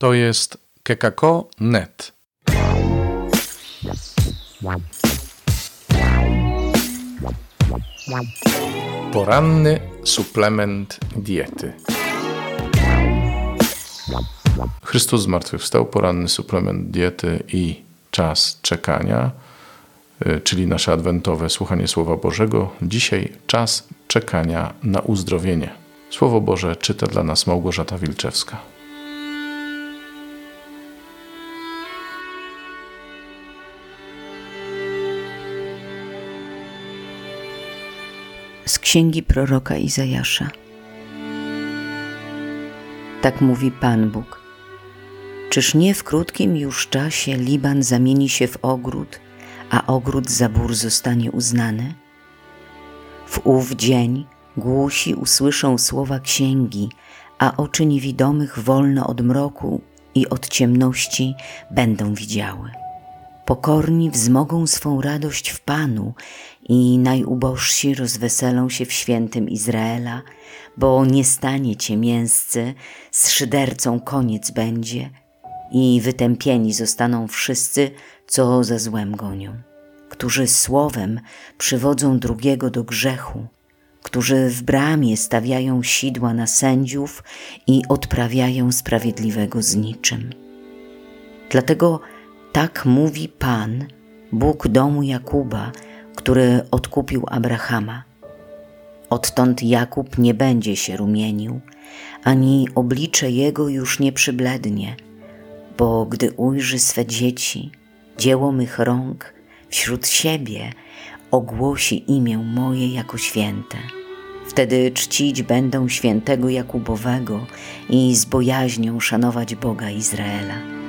To jest kekako.net. Poranny suplement diety. Chrystus zmartwychwstał, poranny suplement diety i czas czekania, y, czyli nasze adwentowe słuchanie Słowa Bożego. Dzisiaj czas czekania na uzdrowienie. Słowo Boże czyta dla nas Małgorzata Wilczewska. Z księgi proroka Izajasza. Tak mówi Pan Bóg. Czyż nie w krótkim już czasie Liban zamieni się w ogród, a ogród za bór zostanie uznany? W ów dzień głusi usłyszą słowa księgi, a oczy niewidomych wolno od mroku i od ciemności będą widziały. Pokorni wzmogą swą radość w Panu i najubożsi rozweselą się w świętym Izraela, bo nie stanie ciemięscy, z szydercą koniec będzie i wytępieni zostaną wszyscy, co za złem gonią, którzy słowem przywodzą drugiego do grzechu, którzy w bramie stawiają sidła na sędziów i odprawiają sprawiedliwego z niczym. Dlatego tak mówi Pan, Bóg domu Jakuba, który odkupił Abrahama. Odtąd Jakub nie będzie się rumienił, ani oblicze jego już nie przyblednie, bo gdy ujrzy swe dzieci, dzieło mych rąk, wśród siebie ogłosi imię moje jako święte. Wtedy czcić będą świętego Jakubowego i z bojaźnią szanować Boga Izraela.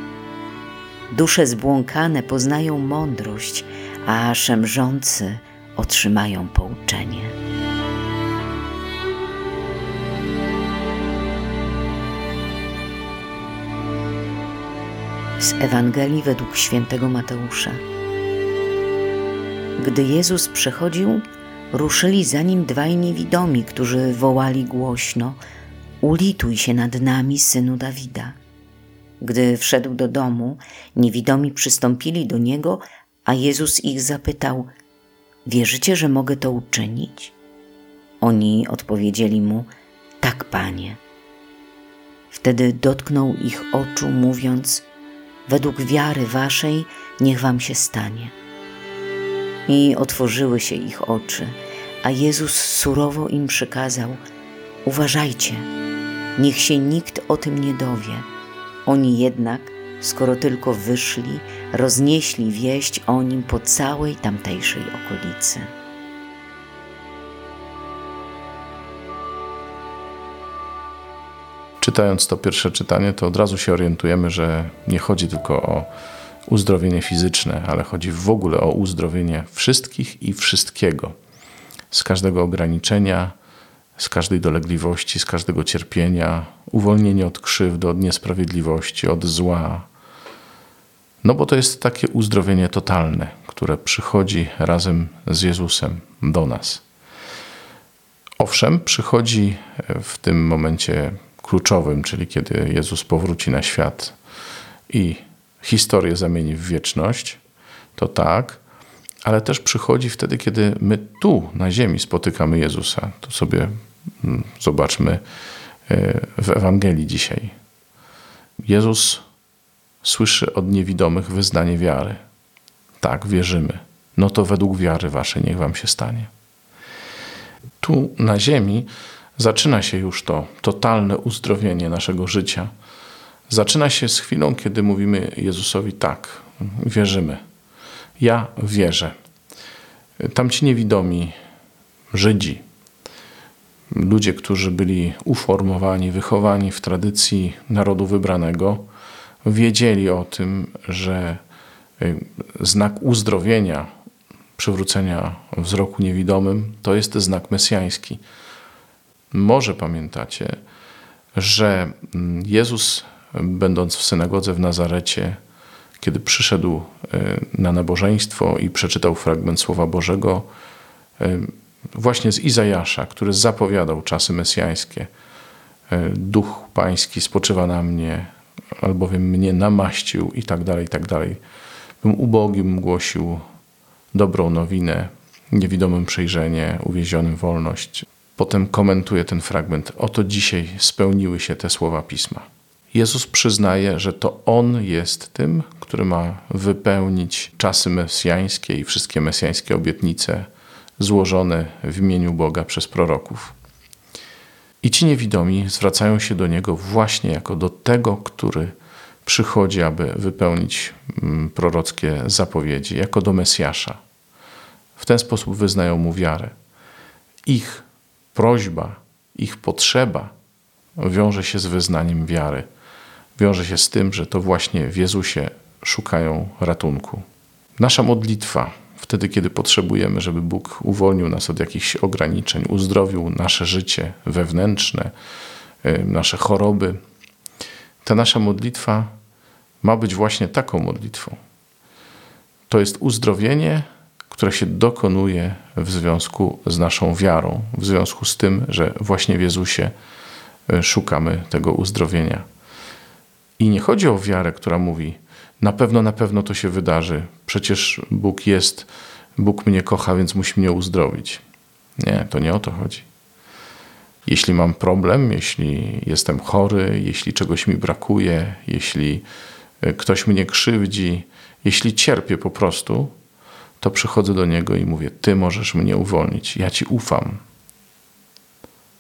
Dusze zbłąkane poznają mądrość, a szemrzący otrzymają pouczenie. Z Ewangelii według świętego Mateusza. Gdy Jezus przechodził, ruszyli za nim dwaj niewidomi, którzy wołali głośno: Ulituj się nad nami, synu Dawida. Gdy wszedł do domu, niewidomi przystąpili do niego, a Jezus ich zapytał: Wierzycie, że mogę to uczynić? Oni odpowiedzieli mu: Tak, panie. Wtedy dotknął ich oczu, mówiąc: Według wiary waszej niech wam się stanie. I otworzyły się ich oczy, a Jezus surowo im przykazał: Uważajcie, niech się nikt o tym nie dowie oni jednak, skoro tylko wyszli, roznieśli wieść o nim po całej tamtejszej okolicy. Czytając to pierwsze czytanie, to od razu się orientujemy, że nie chodzi tylko o uzdrowienie fizyczne, ale chodzi w ogóle o uzdrowienie wszystkich i wszystkiego. Z każdego ograniczenia, z każdej dolegliwości, z każdego cierpienia, uwolnienie od krzywdy, od niesprawiedliwości, od zła. No bo to jest takie uzdrowienie totalne, które przychodzi razem z Jezusem do nas. Owszem, przychodzi w tym momencie kluczowym, czyli kiedy Jezus powróci na świat i historię zamieni w wieczność, to tak, ale też przychodzi wtedy, kiedy my tu na ziemi spotykamy Jezusa. To sobie mm, zobaczmy w Ewangelii dzisiaj. Jezus słyszy od niewidomych wyznanie wiary. Tak, wierzymy. No to według wiary waszej niech wam się stanie. Tu na ziemi zaczyna się już to totalne uzdrowienie naszego życia. Zaczyna się z chwilą, kiedy mówimy Jezusowi tak, wierzymy ja wierzę. Tamci niewidomi Żydzi, ludzie, którzy byli uformowani, wychowani w tradycji narodu wybranego, wiedzieli o tym, że y, znak uzdrowienia, przywrócenia wzroku niewidomym to jest znak mesjański. Może pamiętacie, że mm, Jezus, będąc w synagodze w Nazarecie, kiedy przyszedł e, na nabożeństwo i przeczytał fragment Słowa Bożego, e, właśnie z Izajasza, który zapowiadał czasy mesjańskie. E, Duch Pański spoczywa na mnie, albowiem mnie namaścił i tak dalej, i tak dalej. Bym ubogim głosił dobrą nowinę, niewidomym przejrzenie, uwiezionym wolność. Potem komentuje ten fragment. Oto dzisiaj spełniły się te słowa pisma. Jezus przyznaje, że to On jest tym, który ma wypełnić czasy mesjańskie i wszystkie mesjańskie obietnice złożone w imieniu Boga przez proroków. I ci niewidomi zwracają się do Niego właśnie jako do tego, który przychodzi, aby wypełnić mm, prorockie zapowiedzi, jako do Mesjasza. W ten sposób wyznają Mu wiarę. Ich prośba, ich potrzeba wiąże się z wyznaniem wiary. Wiąże się z tym, że to właśnie w Jezusie szukają ratunku. Nasza modlitwa, wtedy kiedy potrzebujemy, żeby Bóg uwolnił nas od jakichś ograniczeń, uzdrowił nasze życie wewnętrzne, nasze choroby, ta nasza modlitwa ma być właśnie taką modlitwą. To jest uzdrowienie, które się dokonuje w związku z naszą wiarą, w związku z tym, że właśnie w Jezusie y, szukamy tego uzdrowienia. I nie chodzi o wiarę, która mówi, na pewno, na pewno to się wydarzy. Przecież Bóg jest, Bóg mnie kocha, więc musi mnie uzdrowić. Nie, to nie o to chodzi. Jeśli mam problem, jeśli jestem chory, jeśli czegoś mi brakuje, jeśli e, ktoś mnie krzywdzi, jeśli cierpię po prostu, to przychodzę do Niego i mówię: Ty możesz mnie uwolnić, ja Ci ufam,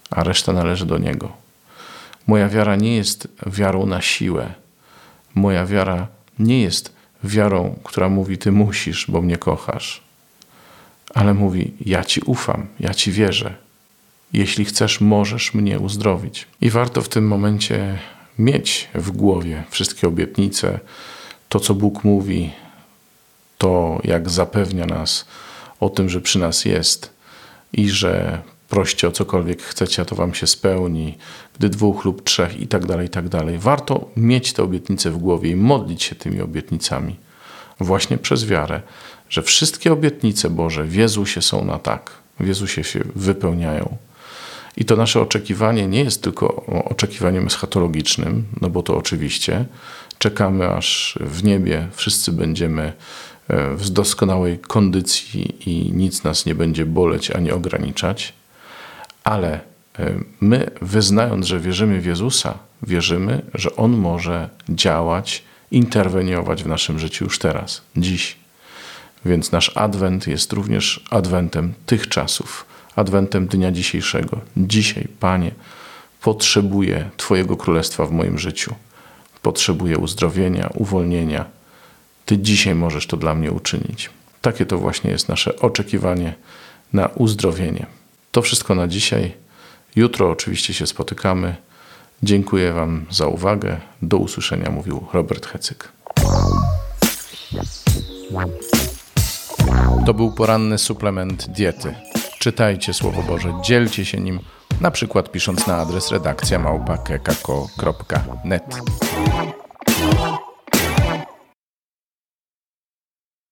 a reszta należy do Niego. Moja wiara nie jest wiarą na siłę. Moja wiara nie jest wiarą, która mówi: Ty musisz, bo mnie kochasz, ale mówi: Ja Ci ufam, ja Ci wierzę. Jeśli chcesz, możesz mnie uzdrowić. I warto w tym momencie mieć w głowie wszystkie obietnice, to co Bóg mówi, to jak zapewnia nas o tym, że przy nas jest i że proście o cokolwiek chcecie, a to wam się spełni, gdy dwóch lub trzech i tak dalej, i tak dalej. Warto mieć te obietnice w głowie i modlić się tymi obietnicami. Właśnie przez wiarę, że wszystkie obietnice Boże w Jezusie są na tak, w Jezusie się wypełniają. I to nasze oczekiwanie nie jest tylko oczekiwaniem eschatologicznym, no bo to oczywiście. Czekamy, aż w niebie wszyscy będziemy e, w doskonałej kondycji i nic nas nie będzie boleć ani ograniczać, ale e, my, wyznając, że wierzymy w Jezusa, wierzymy, że On może działać, interweniować w naszym życiu już teraz, dziś. Więc nasz adwent jest również adwentem tych czasów adwentem dnia dzisiejszego. Dzisiaj, Panie, potrzebuję Twojego królestwa w moim życiu. Potrzebuję uzdrowienia, uwolnienia. Ty dzisiaj możesz to dla mnie uczynić. Takie to właśnie jest nasze oczekiwanie na uzdrowienie. To wszystko na dzisiaj. Jutro oczywiście się spotykamy. Dziękuję Wam za uwagę. Do usłyszenia, mówił Robert Hecyk. To był poranny suplement diety. Czytajcie Słowo Boże, dzielcie się nim, na przykład pisząc na adres redakcja małpa.kekako.net.